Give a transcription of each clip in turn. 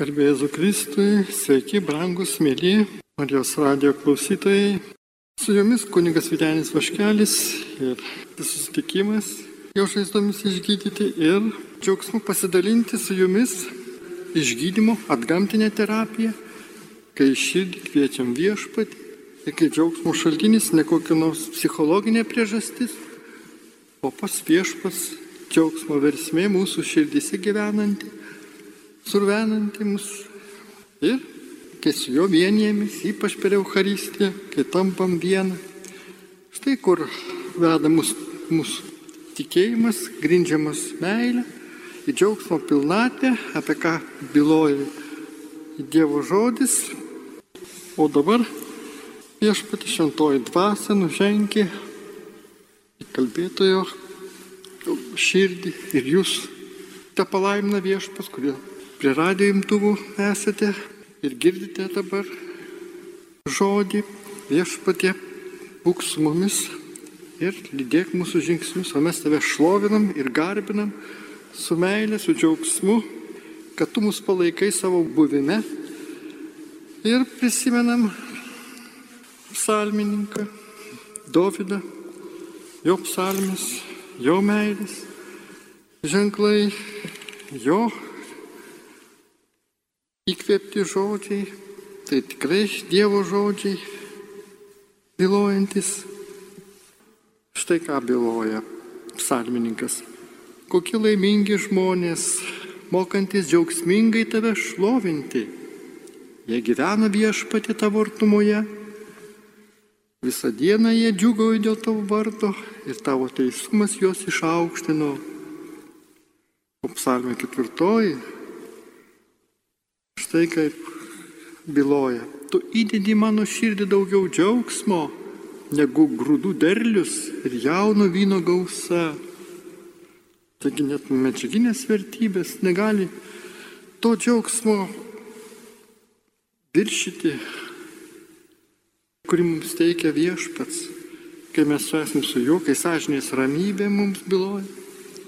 Garbėjai Kristui, sveiki, brangus, mėly Marijos radio klausytojai. Su jumis kunigas Vitenis Vaškelis ir susitikimas jo žaizdomis išgydyti ir džiaugsmu pasidalinti su jumis išgydymo atgamtinę terapiją, kai širdį kviečiam viešpatį ir kai džiaugsmo šaltinis ne kokia nors psichologinė priežastis, o pas viešpas džiaugsmo versmė mūsų širdise gyvenanti survenanti mus ir kai su juo vienijamės, ypač per Eucharistiją, kai tampam vieną. Štai kur veda mus, mūsų tikėjimas, grindžiamas meilė, į džiaugsmo pilnatę, apie ką byloja Dievo žodis. O dabar viešpati šventoji dvasia nužengia į kalbėtojo širdį ir jūs te palaimina viešpas, kurie prie radio imtuvų esate ir girdite dabar žodį viešpatie, būk su mumis ir lydėk mūsų žingsnius, o mes tave šlovinam ir garbinam su meilė, su džiaugsmu, kad tu mus palaikai savo buvime ir prisimenam psalmininką Dovydą, jo psalmis, jo meilės, ženklai, jo įkvėpti žodžiai, tai tikrai Dievo žodžiai, bylojantis. Štai ką byloja psalmininkas. Kokie laimingi žmonės, mokantis džiaugsmingai tave šlovinti. Jie gyvena viešpati tavo artumoje. Visą dieną jie džiugauja dėl tavo vardo ir tavo teisumas juos išaukštino. O psalmė ketvirtoji Štai kaip byloja. Tu įdedi mano širdį daugiau džiaugsmo negu grūdų derlius ir jauno vyno gausa. Taigi net medžiaginės vertybės negali to džiaugsmo viršyti, kurį mums teikia viešpats, kai mes su esame su juo, kai sąžinės ramybė mums byloja,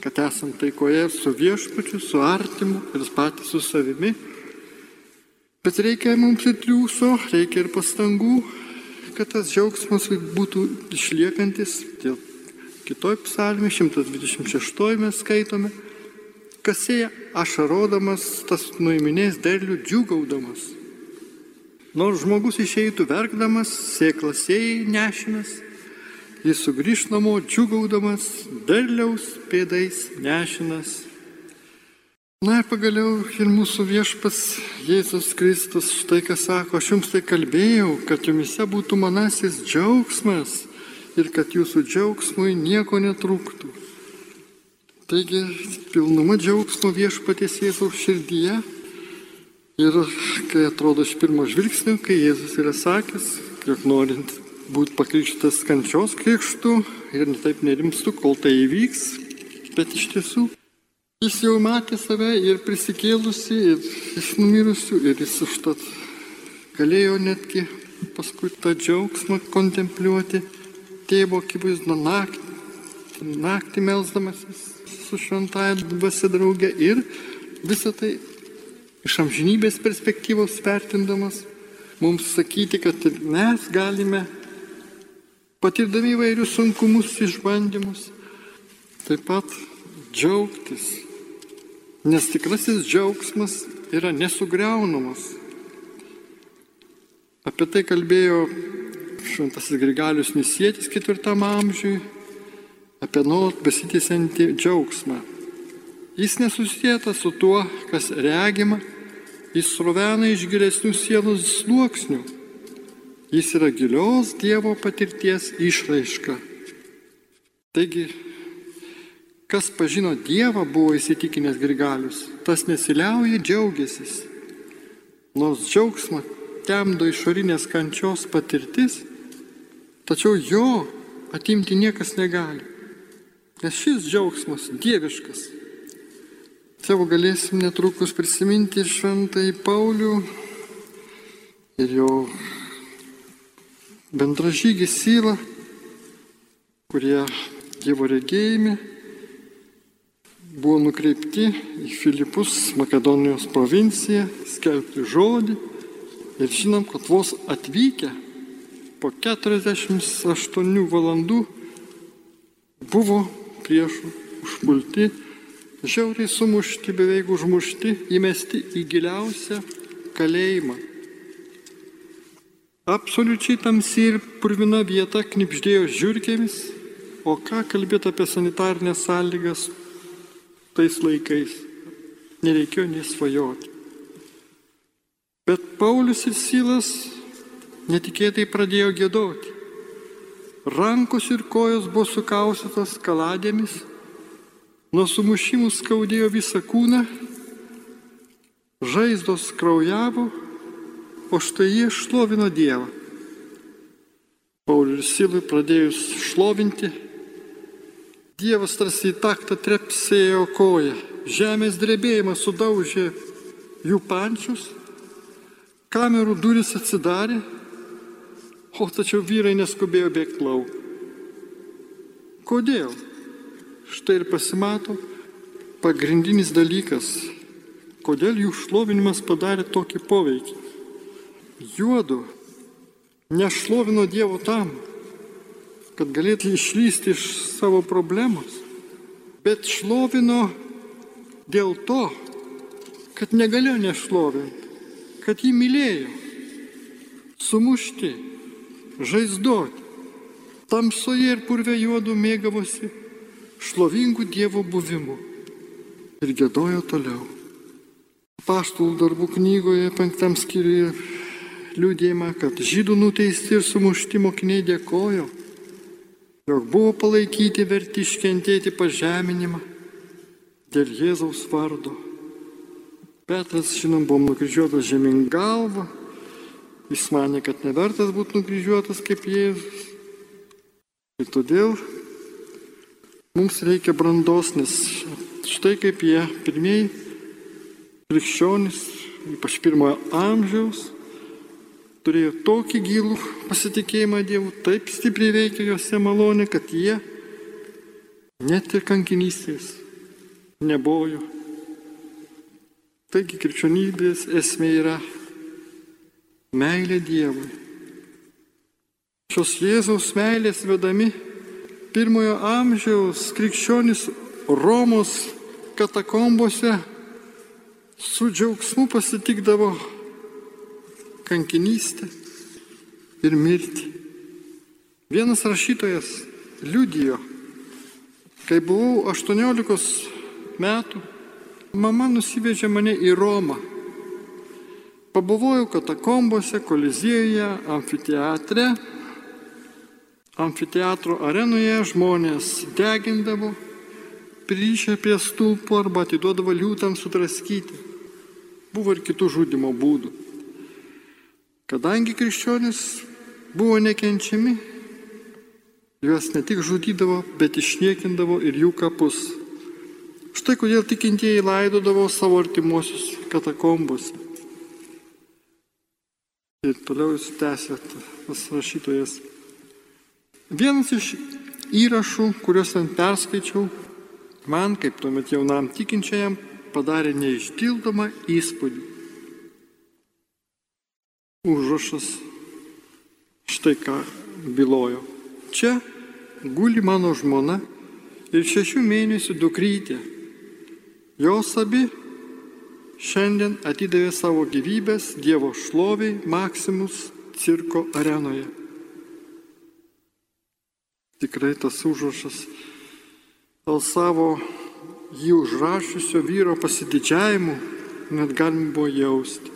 kad esame taikoje su viešpačiu, su artimu ir patys su savimi. Bet reikia mums ir triūso, reikia ir pastangų, kad tas džiaugsmas būtų išliekantis. Dėl kitoj psalmė, 126 mes skaitome, kasėja ašarodamas, tas nuiminės derlių džiugaudamas. Nors žmogus išeitų verkdamas, sėklasėjai nešinas, jis sugrįž namo džiugaudamas, derliaus pėdais nešinas. Na ir pagaliau ir mūsų viešpas Jėzus Kristus štai ką sako, aš jums tai kalbėjau, kad jumise būtų manasis džiaugsmas ir kad jūsų džiaugsmui nieko netrūktų. Taigi pilnuma džiaugsmo viešpaties Jėzaus širdyje ir kai atrodo iš pirmo žvilgsnio, kai Jėzus yra sakęs, jog norint būti pakrikštas kančios krikštų ir taip nerimstų, kol tai įvyks, bet iš tiesų Jis jau matė save ir prisikėlusi, ir iš numirusių, ir jis užtat galėjo netgi paskui tą džiaugsmą kontempliuoti tėvo akivaizdu naktį, naktį melzdamasis su šventąją dvasia draugė ir visą tai iš amžinybės perspektyvos vertindamas mums sakyti, kad mes galime, patirdami įvairius sunkumus, išbandymus, taip pat džiaugtis Nes tikrasis džiaugsmas yra nesugriaunamas. Apie tai kalbėjo šventasis Grigalius Nisėtis ketvirtam amžiui, apie nuolat besitėsiantį džiaugsmą. Jis nesusijęta su tuo, kas regima, jis srovena iš gilesnių sielos sluoksnių. Jis yra gilios Dievo patirties išraiška. Taigi Kas pažino Dievą, buvo įsitikinęs Grigalius, tas nesiliauja džiaugiasis. Nors džiaugsmą temdo išorinės kančios patirtis, tačiau jo atimti niekas negali. Nes šis džiaugsmas dieviškas. Savo galėsim netrukus prisiminti šventai Paulių ir jo bendražygį Sylą, kurie Dievo regėjimi buvo nukreipti į Filipus, Makedonijos provinciją, skelbti žodį. Ir žinom, kad vos atvykę po 48 valandų buvo priešų užpulti, žiauriai sumušti, beveik užmušti, įmesti į giliausią kalėjimą. Absoliučiai tamsi ir purvina vieta knipždėjo žiūrkėmis, o ką kalbėti apie sanitarnės sąlygas tais laikais. Nereikėjo nesvajoti. Bet Paulius ir Silas netikėtai pradėjo gėdoti. Rankos ir kojos buvo sukausytos kaladėmis, nuo sumušimų skaudėjo visą kūną, žaizdos kraujavo, o štai jie šlovino Dievą. Pauliui ir Silui pradėjus šlovinti, Dievas tarsi į taktą trepsėjo koją, žemės drebėjimas sudaužė jų pančius, kamerų duris atsidarė, o tačiau vyrai neskubėjo bėgti lauk. Kodėl? Štai ir pasimato pagrindinis dalykas, kodėl jų šlovinimas padarė tokį poveikį. Juodu nešlovino Dievo tam, kad galėtų išlysti iš savo problemos, bet šlovino dėl to, kad negalėjo nešlovinti, kad jį mylėjo, sumušti, žaizdoti, tamsoje ir purve juodų mėgavosi šlovingų Dievo buvimu ir gėdojo toliau. Paštų darbų knygoje penktam skyriuje liūdėjimą, kad žydų nuteisti ir sumušti mokiniai dėkojo jog buvo palaikyti verti iškentėti pažeminimą dėl Jėzaus vardo. Petras, žinom, buvo nukryžiuotas žemyn galvą, jis mane, kad nevertas būti nukryžiuotas kaip Jėzus. Ir todėl mums reikia brandos, nes štai kaip jie pirmieji krikščionys, ypač pirmojo amžiaus, turėjo tokį gilų pasitikėjimą Dievu, taip stipriai veikia juose malonė, kad jie net ir kankinystės nebojo. Taigi krikščionybės esmė yra meilė Dievui. Šios Jėzaus meilės vedami pirmojo amžiaus krikščionis Romos katakombose su džiaugsmu pasitikdavo kankinystę ir mirtį. Vienas rašytojas liudijo, kai buvau 18 metų, mama nusivežė mane į Romą. Pabuvojau katakombose, kolizėje, amfiteatre. Amfiteatro arenoje žmonės degindavo, pririšę prie stulpų arba atiduodavo liūtams sutraskyti. Buvo ir kitų žudimo būdų. Kadangi krikščionis buvo nekenčiami, juos ne tik žudydavo, bet išniekindavo ir jų kapus. Štai kodėl tikintieji laidodavo savo artimuosius katakombose. Ir toliau jis tęsė tas rašytojas. Vienas iš įrašų, kuriuos ten perskaičiau, man kaip tuomet jaunam tikinčiajam padarė neišdildomą įspūdį užrašas štai ką bylojo. Čia guli mano žmona ir šešių mėnesių dukrytė. Jos abi šiandien atidavė savo gyvybės Dievo šloviai Maksimus cirko arenoje. Tikrai tas užrašas dėl savo jį užrašiusio vyro pasididžiavimu net galim buvo jausti.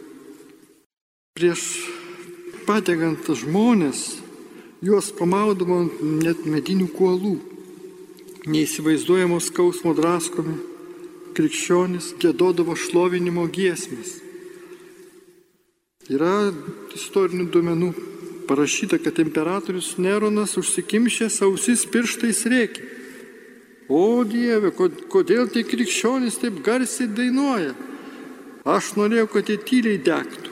Prieš padegant žmonės, juos pamaudavo net medinių kuolų. Neįsivaizduojamos skausmo draskomi, krikščionis gėdodavo šlovinimo giesmės. Yra istorinių duomenų parašyta, kad imperatorius Neronas užsikimšęs ausis pirštais rėkė. O Dieve, kodėl tie krikščionys taip garsiai dainuoja? Aš norėjau, kad jie tyliai degtų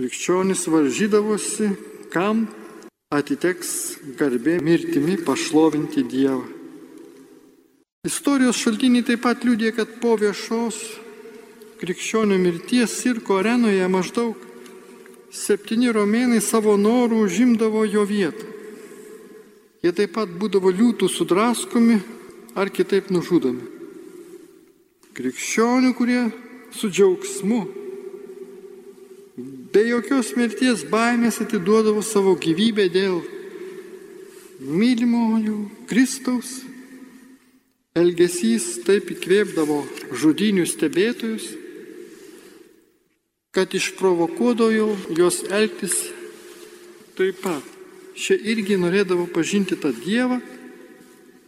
krikščionys varžydavosi, kam atiteks garbė mirtimi pašlovinti Dievą. Istorijos šaltiniai taip pat liūdė, kad po viešos krikščionių mirties sirko arenoje maždaug septyni romėnai savo norų užimdavo jo vietą. Jie taip pat būdavo liūtų sudraskomi ar kitaip nužudomi. Krikščionių, kurie su džiaugsmu, be jokios mirties baimės atiduodavo savo gyvybę dėl mylimojų Kristaus, elgesys taip įkvėpdavo žudinių stebėtojus, kad išprovokuodavo juos elgtis taip pat. Šie irgi norėdavo pažinti tą Dievą,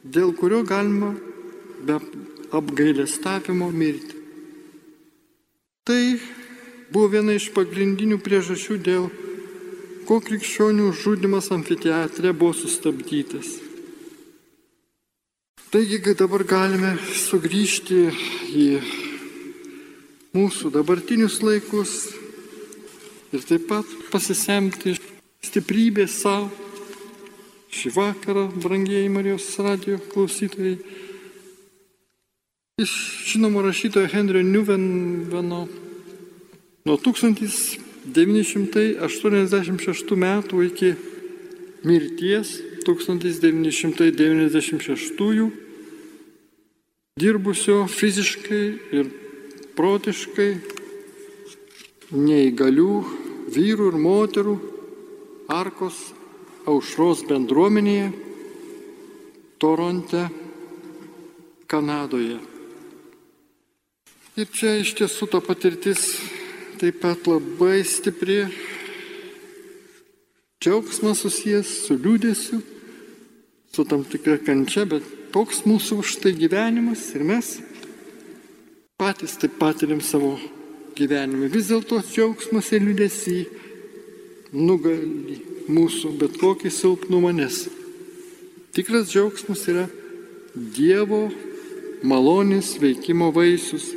dėl kurio galima be apgailestavimo mirti. Tai buvo viena iš pagrindinių priežasčių, dėl ko krikščionių žudimas amfiteatre buvo sustabdytas. Taigi, kad dabar galime sugrįžti į mūsų dabartinius laikus ir taip pat pasisemti stiprybės savo. Šį vakarą, brangieji Marijos radio klausytojai, iš žinomo rašytojo Henrio Newveno nuo 1986 metų iki mirties 1996 dirbusio fiziškai ir protiškai neįgalių vyrų ir moterų Arkos aušros bendruomenėje Toronte, Kanadoje. Ir čia iš tiesų ta patirtis taip pat labai stipri, džiaugsmas susijęs su liūdėsiu, su tam tikra kančia, bet toks mūsų už tai gyvenimas ir mes patys taip patiriam savo gyvenime. Vis dėlto džiaugsmas ir liūdėsi nugali mūsų bet kokį silpnumą, nes tikras džiaugsmas yra Dievo malonės veikimo vaisius.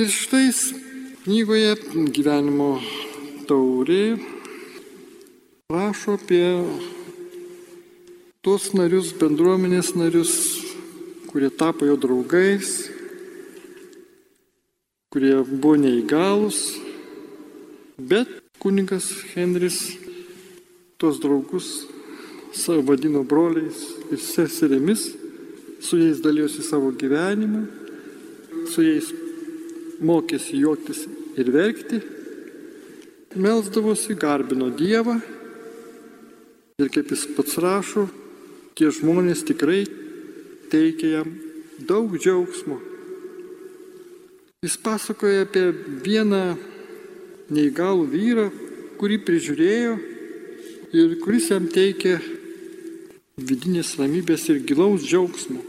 Ir štai knygoje gyvenimo taurė rašo apie tuos narius, bendruomenės narius, kurie tapo jo draugais, kurie buvo neįgalus, bet kunigas Henris tuos draugus savo vadino broliais ir seserėmis, su jais dalyjosi savo gyvenimą, su jais mokėsi juoktis ir verkti, melsdavosi, garbino Dievą ir kaip jis pats rašo, tie žmonės tikrai teikia jam daug džiaugsmo Jis pasakoja apie vieną neįgalų vyrą, kurį prižiūrėjo ir kuris jam teikė vidinės ramybės ir gilaus džiaugsmo.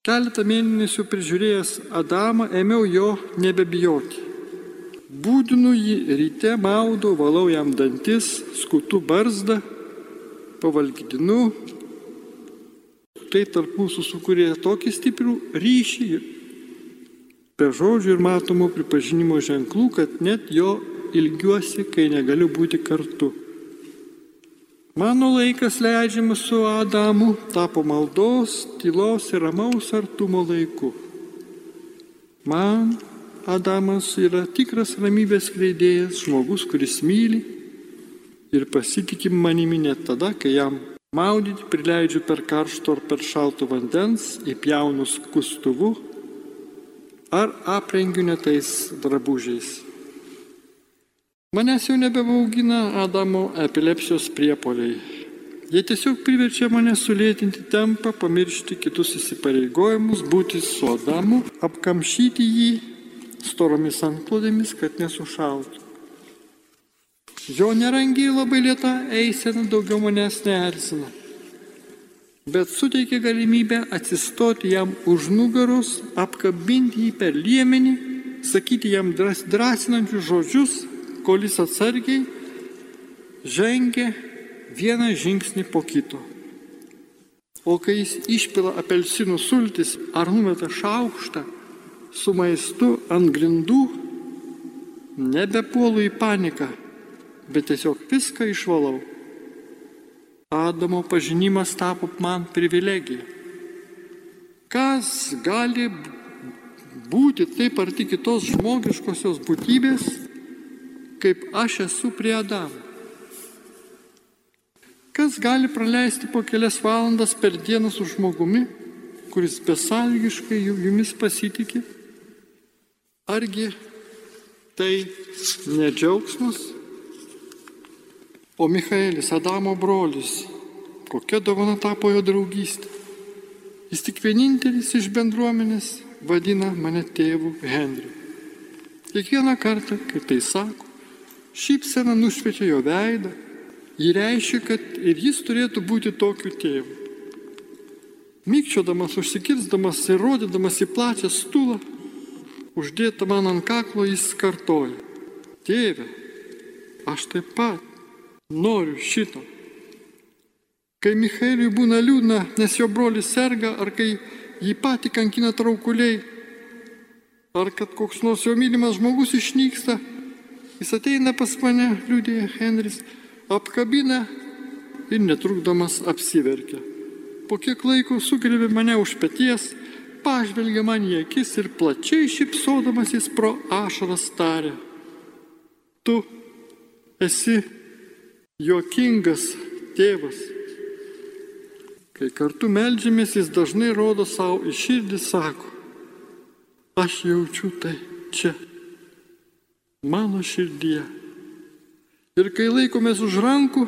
Keletą mėnesių prižiūrėjęs Adamą ėmiau jo nebebijoti. Būdinu jį ryte maudo, valau jam dantis, skutu barzdą, pavalgydinu. Tai tarp mūsų sukūrė tokį stiprų ryšį be žodžių ir matomų pripažinimo ženklų, kad net jo ilgiuosi, kai negaliu būti kartu. Mano laikas leidžiamas su Adamu tapo maldos, tylos ir ramaus artumo laiku. Man Adamas yra tikras ramybės kleidėjas, žmogus, kuris myli ir pasitikim manimi net tada, kai jam maudyti prileidžiu per karšto ar per šalto vandens, įpjaunus kustuvu ar aprengiu netais drabužiais. Manęs jau nebebaugina Adamo epilepsijos priepoliai. Jie tiesiog priverčia mane sulėtinti tempą, pamiršti kitus įsipareigojimus, būti su Adamu, apkamšyti jį storomis antklodėmis, kad nesušaltų. Jo nerangiai labai lieta eisena daugiau manęs neerzina bet suteikė galimybę atsistoti jam už nugaros, apkabinti jį per liemenį, sakyti jam drąsinančius žodžius, kol jis atsargiai žengia vieną žingsnį po kito. O kai jis išpila apelsinų sultis ar numeta šaukštą su maistu ant grindų, nebepuolu į paniką, bet tiesiog viską išvalau Adamo pažinimas tapo man privilegija. Kas gali būti taip arti kitos žmogiškosios būtybės, kaip aš esu prie Adamo? Kas gali praleisti po kelias valandas per dieną su žmogumi, kuris besalgiškai jumis pasitikė? Argi tai nedžiaugsmas? O Michaelis, Adamo brolis, kokia dovana tapo jo draugystė? Jis tik vienintelis iš bendruomenės vadina mane tėvu Henriu. Kiekvieną kartą, kai tai sako, šypsena nušviečia jo veidą, jį reiškia, kad ir jis turėtų būti tokiu tėvu. Mykčiodamas, užsikirsdamas ir rodydamas į plačią stulą, uždėtą man ant kaklo jis kartoja. Tėve, aš taip pat noriu šito. Kai Michaeliui būna liūdna, nes jo brolis serga, ar kai jį patį kankina traukuliai, ar kad koks nors jo mylimas žmogus išnyksta, jis ateina pas mane, liūdė Henris, apkabina ir netrukdamas apsiverkia. Po kiek laiko sugrėbė mane už pėties, pažvelgia man į akis ir plačiai šipsodamas jis pro ašaras tarė. Tu esi juokingas tėvas. Kai kartu melžiamės, jis dažnai rodo savo į širdį, sako, aš jaučiu tai čia, mano širdyje. Ir kai laikomės už rankų,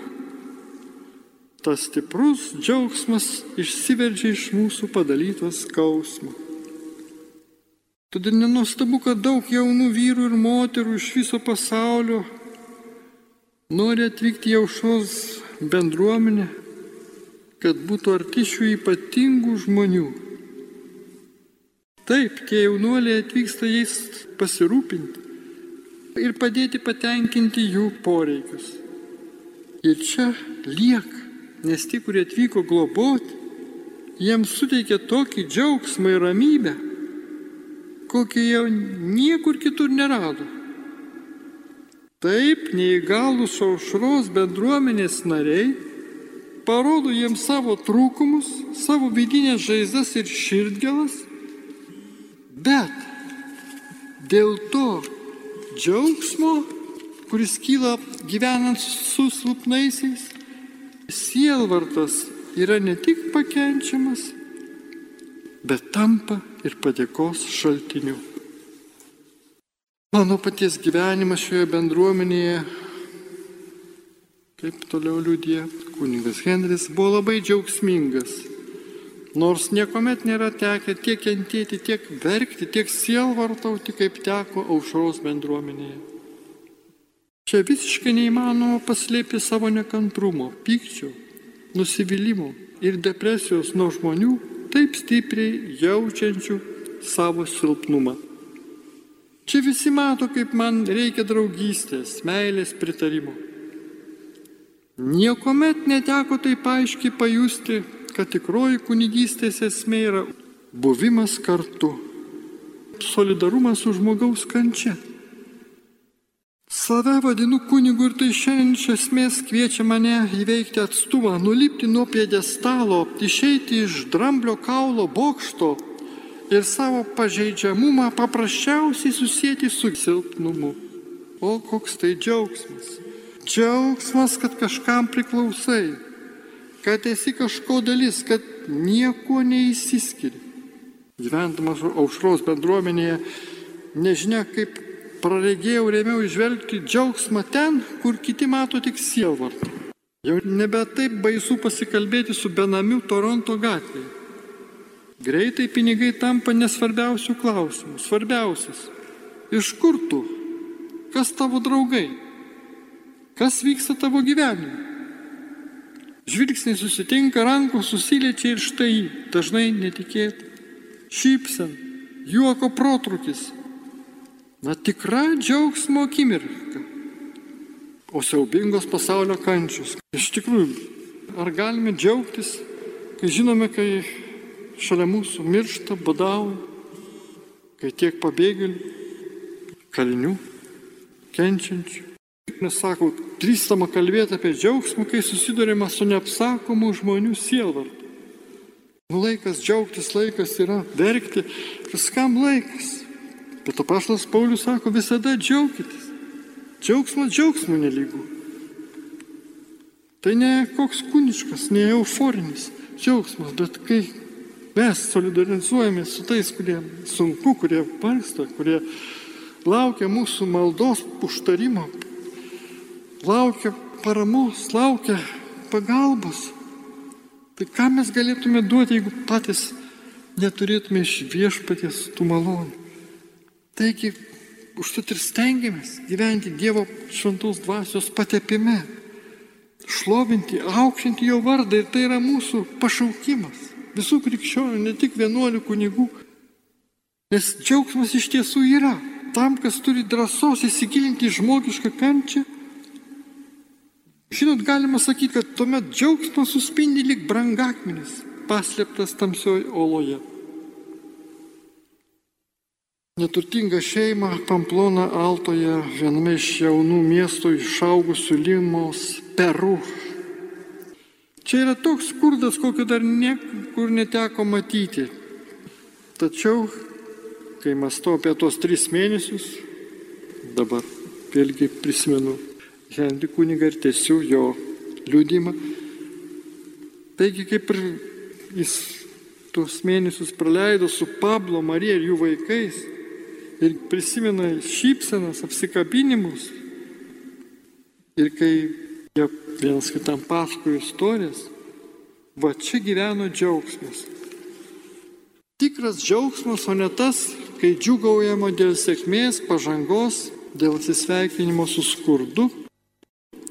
tas stiprus džiaugsmas išsiveržia iš mūsų padalytos skausmo. Todėl nenustabu, kad daug jaunų vyrų ir moterų iš viso pasaulio nori atvykti į aušos bendruomenę kad būtų arti šių ypatingų žmonių. Taip, tie jaunuoliai atvyksta jais pasirūpinti ir padėti patenkinti jų poreikius. Ir čia lieka, nes tie, kurie atvyko globoti, jiems suteikia tokį džiaugsmą ir ramybę, kokį jau niekur kitur nerado. Taip, neįgalus aušros bendruomenės nariai parodo jiems savo trūkumus, savo vidinės žaizdas ir širdgelas, bet dėl to džiaugsmo, kuris kyla gyvenant su silpnaisiais, sielvartas yra ne tik pakenčiamas, bet tampa ir padėkos šaltiniu. Mano paties gyvenimas šioje bendruomenėje Kaip toliau liūdė, kuningas Henris buvo labai džiaugsmingas. Nors niekuomet nėra tekę tiek kentėti, tiek verkti, tiek sielvartauti, kaip teko aušros bendruomenėje. Čia visiškai neįmanoma paslėpti savo nekantrumo, pykčio, nusivylimų ir depresijos nuo žmonių, taip stipriai jaučiančių savo silpnumą. Čia visi mato, kaip man reikia draugystės, meilės, pritarimo. Niekuomet neteko taip aiškiai pajusti, kad tikroji kunigystės esmė yra buvimas kartu, solidarumas su žmogaus kančia. Save vadinu kunigu ir tai šiandien iš esmės kviečia mane įveikti atstumą, nulipti nuo piedestalo, išeiti iš dramblio kaulo bokšto ir savo pažeidžiamumą paprasčiausiai susijęti su silpnumu. O koks tai džiaugsmas. Džiaugsmas, kad kažkam priklausai, kad esi kažko dalis, kad nieko neįsiskiri. Gyventamas aušros bendruomenėje, nežinia kaip praregėjau, rėmiau išvelgti džiaugsmą ten, kur kiti mato tik sielvartą. Jau nebe taip baisu pasikalbėti su benamiu Toronto gatvėje. Greitai pinigai tampa nesvarbiausių klausimų. Svarbiausias. Iš kur tu? Kas tavo draugai? Kas vyksta tavo gyvenime? Žvilgsniai susitinka, rankos susiliečia ir štai dažnai netikėtai. Šypsen, juoko protrukis. Na tikra džiaugsmo akimirka. O siaubingos pasaulio kančius. Iš tikrųjų, ar galime džiaugtis, kai žinome, kai šalia mūsų miršta, badauja, kai tiek pabėgėlių, kalinių, kenčiančių. Nes sako, drįstama kalbėti apie džiaugsmą, kai susidurima su neapsakomu žmonių sielvartu. Nu laikas džiaugtis, laikas yra verkti, viskam laikas. Bet apaštalas Paulius sako, visada džiaukitės. Džiaugsmas džiaugsmo nelygų. Tai ne koks kūniškas, ne euforinis džiaugsmas, bet kai mes solidarizuojamės su tais, kurie sunku, kurie varsta, kurie laukia mūsų maldos užtarimo, laukia paramos, laukia pagalbos. Tai ką mes galėtume duoti, jeigu patys neturėtume iš viešpaties tų malonių. Taigi, užtat ir stengiamės gyventi Dievo šventos dvasios patepime, šlovinti, aukštinti jo vardą ir tai yra mūsų pašaukimas. Visų krikščionių, ne tik vienuolių kunigų. Nes džiaugsmas iš tiesų yra tam, kas turi drąsos įsigilinti žmogišką kančią. Žinot, galima sakyti, kad tuomet džiaugsmas suspindi lik brangakmenis, paslėptas tamsioje oloje. Neturtinga šeima Pamplona Altoje, viename iš jaunų miestų išaugusių Limos, Peru. Čia yra toks skurdas, kokio dar niekur neteko matyti. Tačiau, kai mąstau apie tos tris mėnesius, dabar vėlgi prisimenu Henry kunigą ir tiesiu jo liūdimą. Taigi, kaip ir jis tuos mėnesius praleido su Pablo, Marija ir jų vaikais, ir prisimena šypsenas, apsikabinimus. Ir kai jie vienas kitam pasakojo istorijas, va čia gyveno džiaugsmas. Tikras džiaugsmas, o ne tas, kai džiugaujama dėl sėkmės, pažangos, dėl atsisveikinimo su skurdu.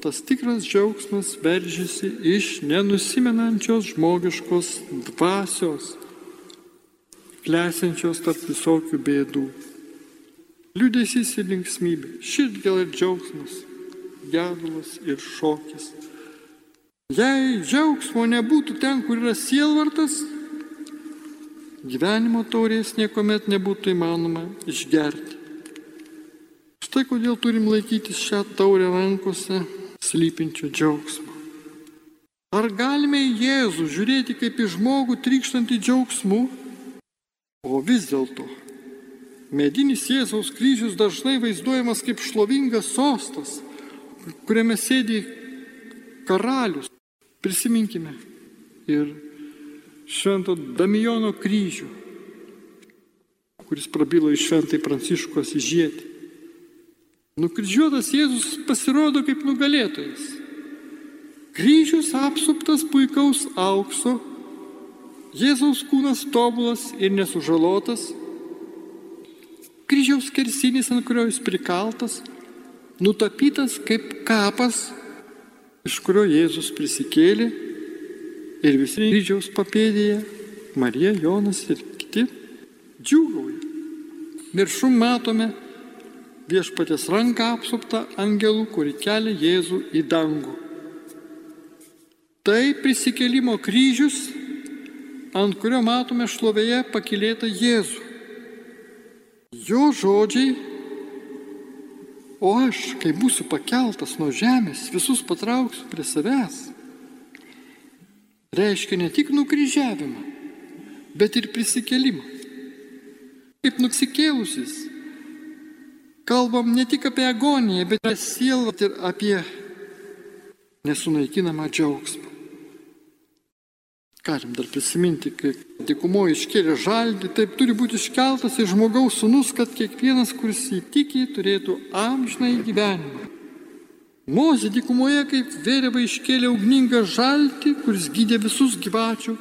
Tas tikras džiaugsmas veržiasi iš nenusimenančios žmogiškos dvasios, klesinčios tarp visokių bėdų. Liūdėsys ir linksmybė, širdgėl ir džiaugsmas, gedulas ir šokis. Jei džiaugsmo nebūtų ten, kur yra sielvartas, gyvenimo taurės niekuomet nebūtų įmanoma išgerti. Štai kodėl turim laikytis šią taurę rankose slypinčio džiaugsmo. Ar galime į Jėzų žiūrėti kaip į žmogų trykštantį džiaugsmu? O vis dėlto Medinis Jėzaus kryžius dažnai vaizduojamas kaip šlovingas sostas, kuriame sėdi karalius. Prisiminkime ir švento Damijono kryžių, kuris prabilo iš šventai Pranciškos įžietį. Nukryžiuotas Jėzus pasirodo kaip nugalėtojas. Kryžius apsuptas puikaus aukso, Jėzaus kūnas tobulas ir nesužalotas, kryžiaus kersinis, ant kurio jis prikaltas, nutapytas kaip kapas, iš kurio Jėzus prisikėlė ir visi kryžiaus papėdėje, Marija, Jonas ir kiti džiūgauja. Viršum matome viešpatės ranką apsuptą angelų, kuri kelia Jėzų į dangų. Tai prisikėlimo kryžius, ant kurio matome šlovėje pakilėtą Jėzų. Jo žodžiai, o aš, kai būsiu pakeltas nuo žemės, visus patrauksiu prie savęs, reiškia ne tik nukryžiavimą, bet ir prisikelimą. Kaip nusikėlusis, kalbam ne tik apie agoniją, bet apie sielą ir apie nesunaikinamą džiaugsmą. Galim dar prisiminti, kai dikumoje iškėlė žaldį, taip turi būti iškeltas ir žmogaus sunus, kad kiekvienas, kuris įtikė, turėtų amžinai gyvenimą. Mozė dikumoje kaip vėliava iškėlė ugningą žaltį, kuris gydė visus gyvačių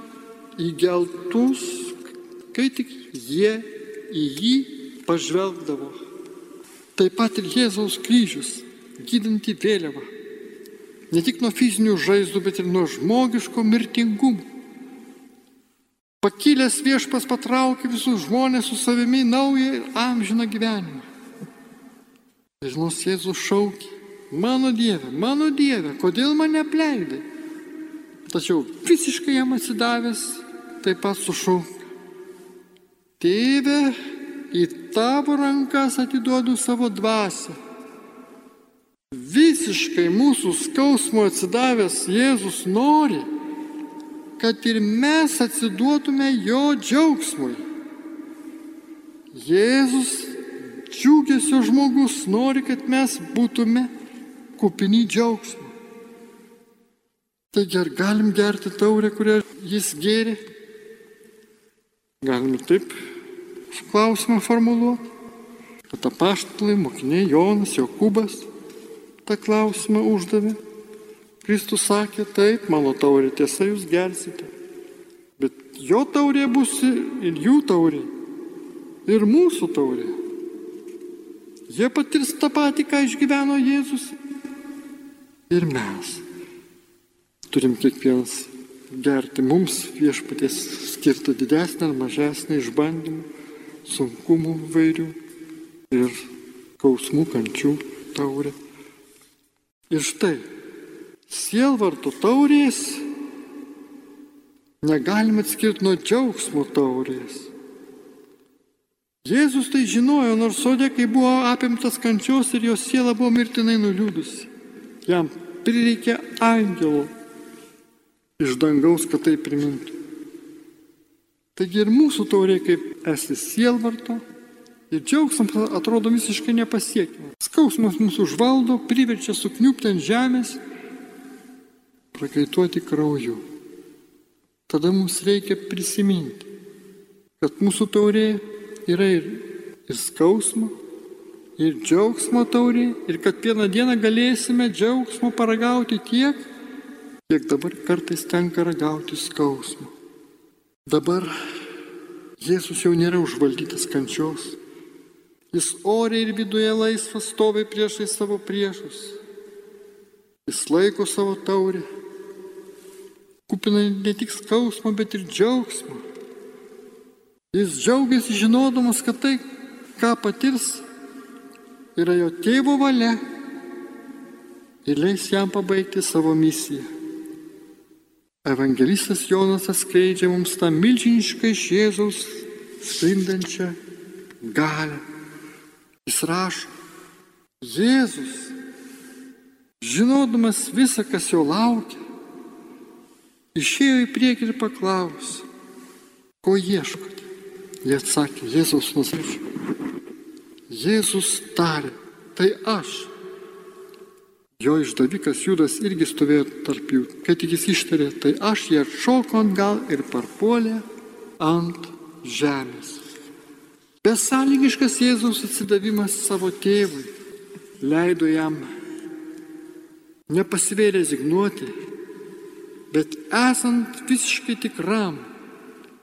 įgeltus, kai tik jie į jį pažvelgdavo. Taip pat ir Jėzaus kryžius, gydanti vėliava. Ne tik nuo fizinių žaizdų, bet ir nuo žmogiško mirtingumo. Pakilęs viešpas patraukė visus žmonės su savimi naują ir amžiną gyvenimą. Nors Jėzus šaukė, mano Dieve, mano Dieve, kodėl mane apleidai? Tačiau visiškai jam atsidavęs taip pat sušaukė, Tėve, į tavo rankas atiduodu savo dvasę. Visiškai mūsų skausmo atsidavęs Jėzus nori, kad ir mes atsiduotume jo džiaugsmui. Jėzus džiugesio žmogus nori, kad mes būtume kupini džiaugsmo. Taigi ar galim gerti taurę, kurią jis gėrė? Galim taip klausimą formuluoti. Kad apaštalai, mokiniai Jonas, Jokūbas tą klausimą uždavė. Kristus sakė, taip, mano taurė tiesa, jūs gersite. Bet jo taurė bus ir jų taurė. Ir mūsų taurė. Jie patirs tą patį, ką išgyveno Jėzus. Ir mes turim kiekvienas gerti mums viešpaties skirtą didesnę ar mažesnę išbandymų, sunkumų vairių ir kausmų kančių taurę. Ir štai, sielvarto taurės negalime atskirti nuo džiaugsmo taurės. Jėzus tai žinojo, nors sodė, kai buvo apimtas kančios ir jo siela buvo mirtinai nuliūdusi. Jam prireikė angelo iš dangaus, kad tai primintų. Taigi ir mūsų taurė kaip esi sielvarto ir džiaugsmas atrodo visiškai nepasiekiamas. Skausmas mūsų užvaldo, priverčia sukniupti ant žemės, prakaituoti krauju. Tada mums reikia prisiminti, kad mūsų taurė yra ir, ir skausmo, ir džiaugsmo taurė, ir kad vieną dieną galėsime džiaugsmo paragauti tiek, kiek dabar kartais tenka ragauti skausmo. Dabar Jėzus jau nėra užvaldytas kančios. Jis oriai ir viduje laisvas stovi priešai savo priešus. Jis laiko savo taurę. Kupina ne tik skausmo, bet ir džiaugsmo. Jis džiaugiasi žinodamas, kad tai, ką patirs, yra jo tėvo valia ir leis jam pabaigti savo misiją. Evangelistas Jonas atskleidžia mums tą milžinišką iš Jėzaus sklindančią galę. Jis rašo, Jėzus, žinodamas visą, kas jo laukia, išėjo į priekį ir paklausė, ko ieškote. Jie atsakė, Jėzus nusaičiu. Jėzus tarė, tai aš. Jo išdavikas Judas irgi stovėjo tarp jų. Kai tik jis ištarė, tai aš jie atšoko ant gal ir parpuolė ant žemės. Besąlygiškas Jėzaus atsidavimas savo tėvui leido jam nepasivėrė zignuoti, bet esant visiškai tikram,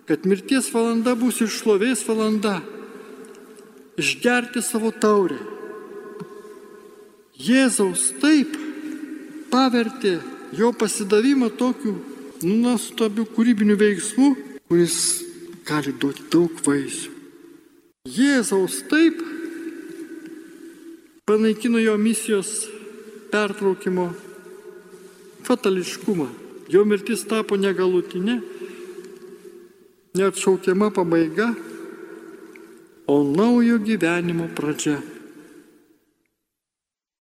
kad mirties valanda bus ir šlovės valanda, išgerti savo taurę. Jėzaus taip pavertė jo pasidavimą tokiu nuostabiu kūrybiniu veiksmu, kuris gali duoti daug vaisių. Jėzaus taip panaikino jo misijos pertraukimo fatališkumą. Jo mirtis tapo negalutinė, neatšaukiama pabaiga, o naujo gyvenimo pradžia.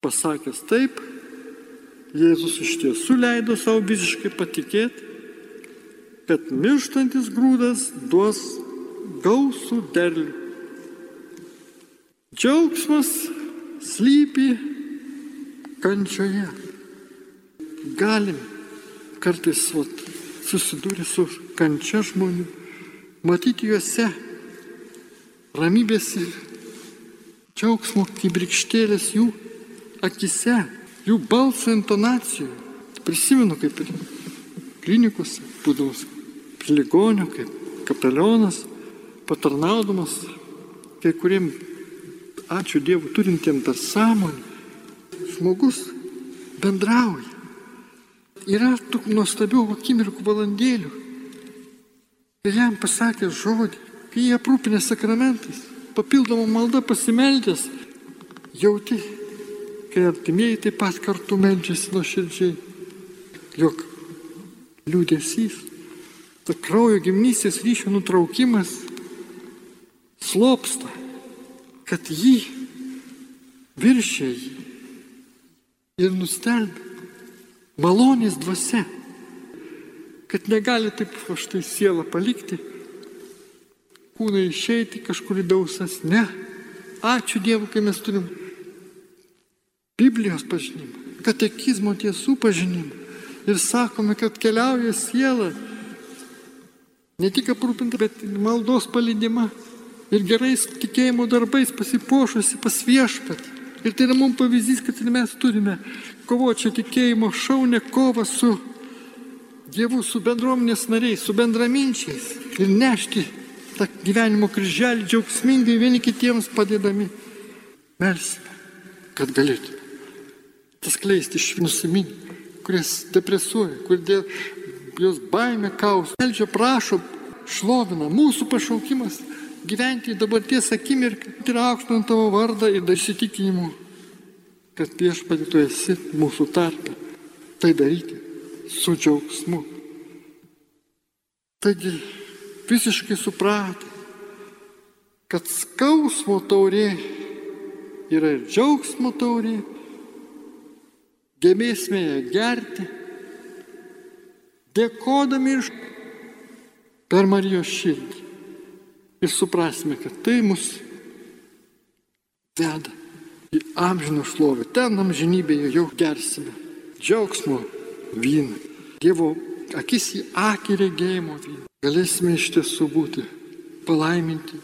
Pasakęs taip, Jėzus iš tiesų leido savo visiškai patikėti, kad mirštantis grūdas duos gausų derlių. Džiaugsmas slypi kančioje. Galim kartais vat, susidūrę su kančia žmonių matyti juose ramybės ir džiaugsmo kibirkštėlės jų akise, jų balso intonacijų. Prisimenu, kaip ir klinikose, būdamas prie ligonio, kaip kapelionas, patarnaudamas kai kuriem, ačiū Dievui, turintiem dar sąmonę, žmogus bendrauja. Yra tų nuostabių akimirkų valandėlių, Ir jam pasakė žodį, kai jie aprūpinė sakramentais, papildoma malda pasimeldęs, jauti, kai artimieji taip pat kartu meldžiasi nuo širdžiai, jog liūdėsys, ta kraujo gimnystės ryšio nutraukimas slopsta, kad jį viršė jį ir nustelbė malonės dvasia kad negali taip va štai sielą palikti, kūną išeiti kažkur į dausas. Ne. Ačiū Dievui, kai mes turim Biblijos pažinimą, katekizmo tiesų pažinimą. Ir sakome, kad keliauja siela ne tik aprūpinta, bet ir maldos palydima ir gerais tikėjimo darbais pasipošusi pas viešpatį. Ir tai yra mums pavyzdys, kad ir mes turime kovoti tikėjimo šaunę kovą su Dievu, su bendruomenės nariais, su bendraminčiais ir nešti tą gyvenimo kryželį džiaugsmingai vieni kitiems padėdami. Mersime, kad galėtume tas kleisti iš nusiminį, kuris depresuoja, kur dėl jos baime kaus. Meldžia prašo, šlovina mūsų pašaukimas gyventi dabarties akimirką ir aukštinant tavo vardą ir įsitikinimu, kad viešpatį tu esi mūsų tarpe. Tai daryti su džiaugsmu. Taigi visiškai supratę, kad skausmo taurė yra ir džiaugsmo taurė, ją gerti, dėkodami iš per Marijos širdį. Ir suprasime, kad tai mus veda į amžiną šlovę. Ten amžinybėje jau gersime džiaugsmo vyną. Dievo akis į akį regėjimo vyną. Galėsime iš tiesų būti palaiminti.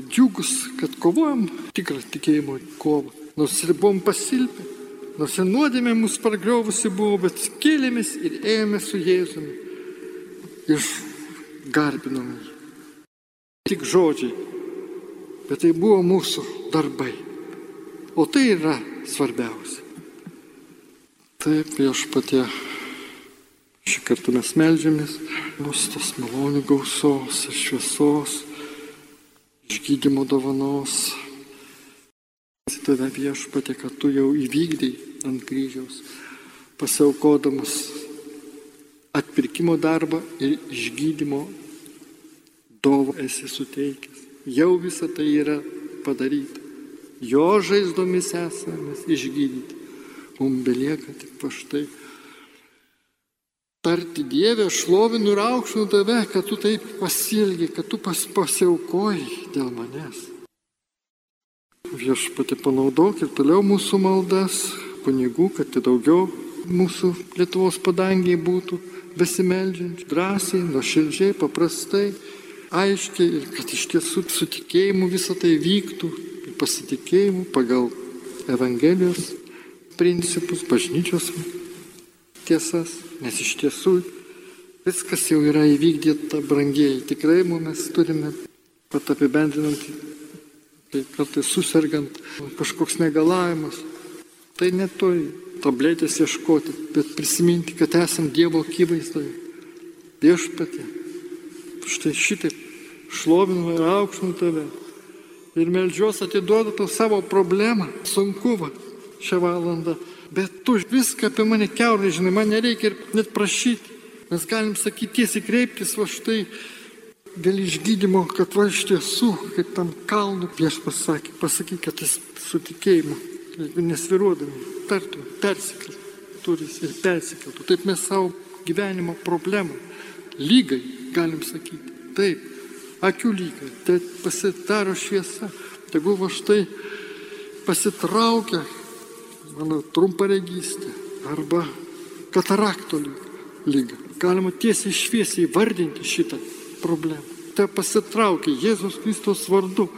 Džiugus, kad kovojam tikrą tikėjimo kovą. Nors ir buvom pasilpę, nors ir nuodėmė mus pargriovusi buvo, bet kėlėmės ir ėjome su Jėzumi. Ir garbinome jį. Tik žodžiai, bet tai buvo mūsų darbai. O tai yra svarbiausia. Taip, viešpatie, šį kartą mes melžiamės, bus tos malonių gausos ir šviesos, išgydymo dovanos. Tave viešpatė, kad tu jau įvykdai ant kryžiaus, pasiaukodamas atpirkimo darbą ir išgydymo dovą esi suteikęs. Jau visa tai yra padaryta. Jo žaizdomis esame išgydyti. Mums belieka tik paštai. Tarti Dievę, šlovinu ir aukštinu tave, kad tu taip pasilgi, kad tu pas, pasiaukoji dėl manęs. Viešpati panaudok ir toliau mūsų maldas, kunigų, kad daugiau mūsų Lietuvos padangiai būtų besimeldžiančių, drąsiai, nuoširdžiai, paprastai, aiškiai ir kad iš tiesų su tikėjimu visą tai vyktų, pasitikėjimu pagal Evangelijos principus, bažnyčios tiesas, nes iš tiesų viskas jau yra įvykdyta brangiai. Tikrai mes turime, pat apibendrinant, tai kartais susirgant, kažkoks negalavimas. Tai ne toj tabletės ieškoti, bet prisiminti, kad esam Dievo akivaizdoje. Viešpatė. Štai šitaip šlovinu ir aukštinu tave. Ir melžiuos atiduodu tau savo problemą, sunku va, šią valandą. Bet tu viską apie mane keurai žinai, man nereikia ir net prašyti. Mes galim sakyti tiesiai kreiptis va štai dėl išgydymo, kad va iš tiesų, kaip tam kalnu prieš pasakė, pasakyk, kad jis su tikėjimu, jeigu nesviruodami, tartum, persikeltų, turis ir persikeltų. Taip mes savo gyvenimo problemą, lygai, galim sakyti. Taip, akių lygai, tai pasidaro šviesa. Tegul va štai pasitraukia mano trumparegystė arba katarakto lyga. Galima tiesiai šviesiai vardinti šitą problemą. Tai pasitraukia Jėzus Kristus vardu.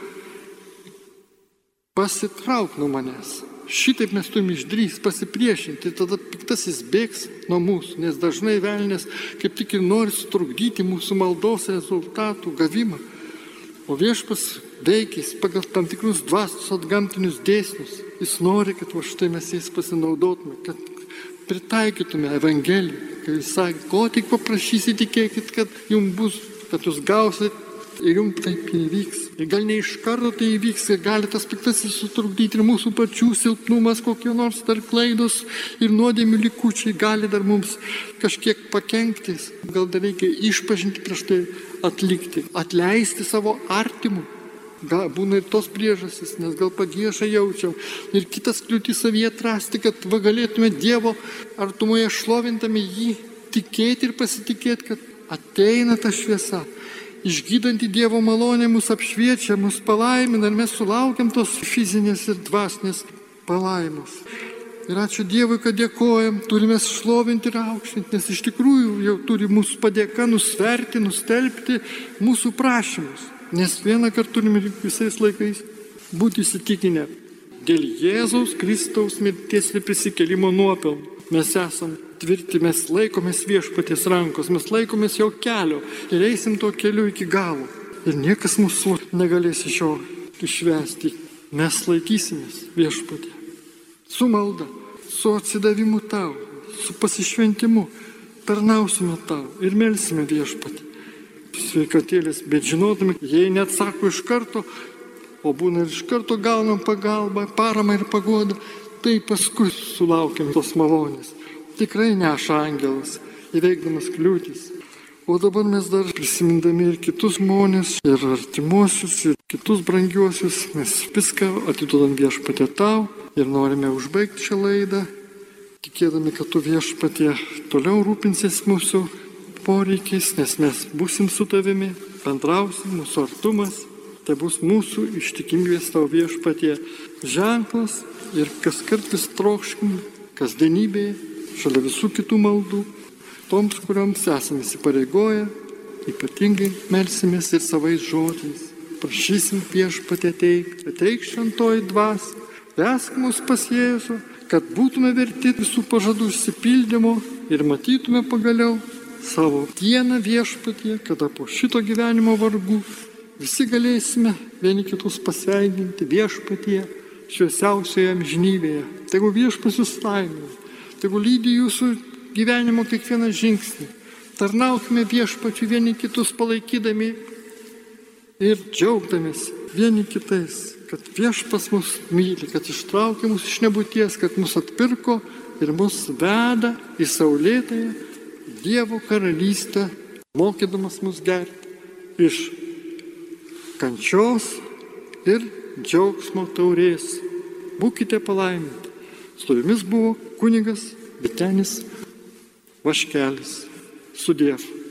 Pasitrauk nuo manęs. Šitaip mes turime išdrys pasipriešinti, tada piktasis bėgs nuo mūsų, nes dažnai velnės kaip tik ir nori sutrukdyti mūsų maldos rezultatų gavimą. O viešpas veikis pagal tam tikrus dvasios atgamtinius dėsnius. Jis nori, kad va štai mes jais pasinaudotume, kad pritaikytume Evangeliją. Kai jis sakė, ko tik paprašysite, tikėkit, kad jums bus, kad jūs gausit ir jums taip įvyks. Ir gal ne iš karto tai įvyks, ir gali tas piktasis sutrukdyti ir mūsų pačių silpnumas, kokie nors dar klaidos ir nuodėmių likučiai gali dar mums kažkiek pakenktis. Gal dar reikia išpažinti prieš tai atlikti, atleisti savo artimų. Gal būna ir tos priežastys, nes gal pagėšą jaučiam. Ir kitas kliūtis savyje atrasti, kad galėtume Dievo artumoje šlovintami jį tikėti ir pasitikėti, kad ateina ta šviesa. Išgydanti Dievo malonė mus apšviečia, mus palaimina ir mes sulaukiam tos fizinės ir dvasinės palaimos. Ir ačiū Dievui, kad dėkojam, turime šlovinti ir aukštinti, nes iš tikrųjų jau turi mūsų padėka nusverti, nustelbti mūsų prašymus. Nes vieną kartą turime visais laikais būti įsitikinę, dėl Jėzaus Kristaus mirties ir prisikelimo nuopelnų mes esam tvirti, mes laikomės viešpaties rankos, mes laikomės jo kelio ir eisim tuo keliu iki galo. Ir niekas mūsų negalės iš jo išvesti. Mes laikysimės viešpatė. Su malda, su atsidavimu tau, su pasišventimu tarnausime tau ir melsime viešpatį. Sveikatėlės, bet žinodami, jei neatsako iš karto, o būna ir iš karto gaunam pagalbą, paramą ir pagodą, tai paskui sulaukiam tos malonės. Tikrai neša angelas, įveikdamas kliūtis. O dabar mes dar prisimindami ir kitus žmonės, ir artimuosius, ir kitus brangiuosius, mes viską atiduodam viešpatė tau ir norime užbaigti šią laidą, tikėdami, kad tu viešpatė toliau rūpinsis mūsų poreikiais, nes mes busim su tavimi, bendrausim, mūsų artumas, tai bus mūsų ištikimybės tau viešpatie ženklas ir kas kart vis trokškim kasdienybėje, šalia visų kitų maldų, toms, kuriuoms esame įsipareigoję, ypatingai melsimės ir savais žodžiais. Prašysim viešpatį ateik, ateik šventoji dvasia, vesk mus pas Jėzų, kad būtume verti visų pažadų išsipildymo ir matytume pagaliau savo dieną viešpatie, kada po šito gyvenimo vargų visi galėsime vieni kitus pasveikinti viešpatie šviesiausioje amžinybėje. Tegu viešpas jūs laimė, tegu lydi jūsų gyvenimo kiekvieną žingsnį. Tarnaukime viešpačiu vieni kitus palaikydami ir džiaugdamės vieni kitais, kad viešpas mus myli, kad ištraukė mus iš nebūties, kad mus atpirko ir mus veda į saulėtąją Dievo karalystę, mokydamas mus gerti iš kančios ir džiaugsmo taurės. Būkite palaiminti. Su jumis buvo kunigas Vitenis Vaškelis. Sudėv.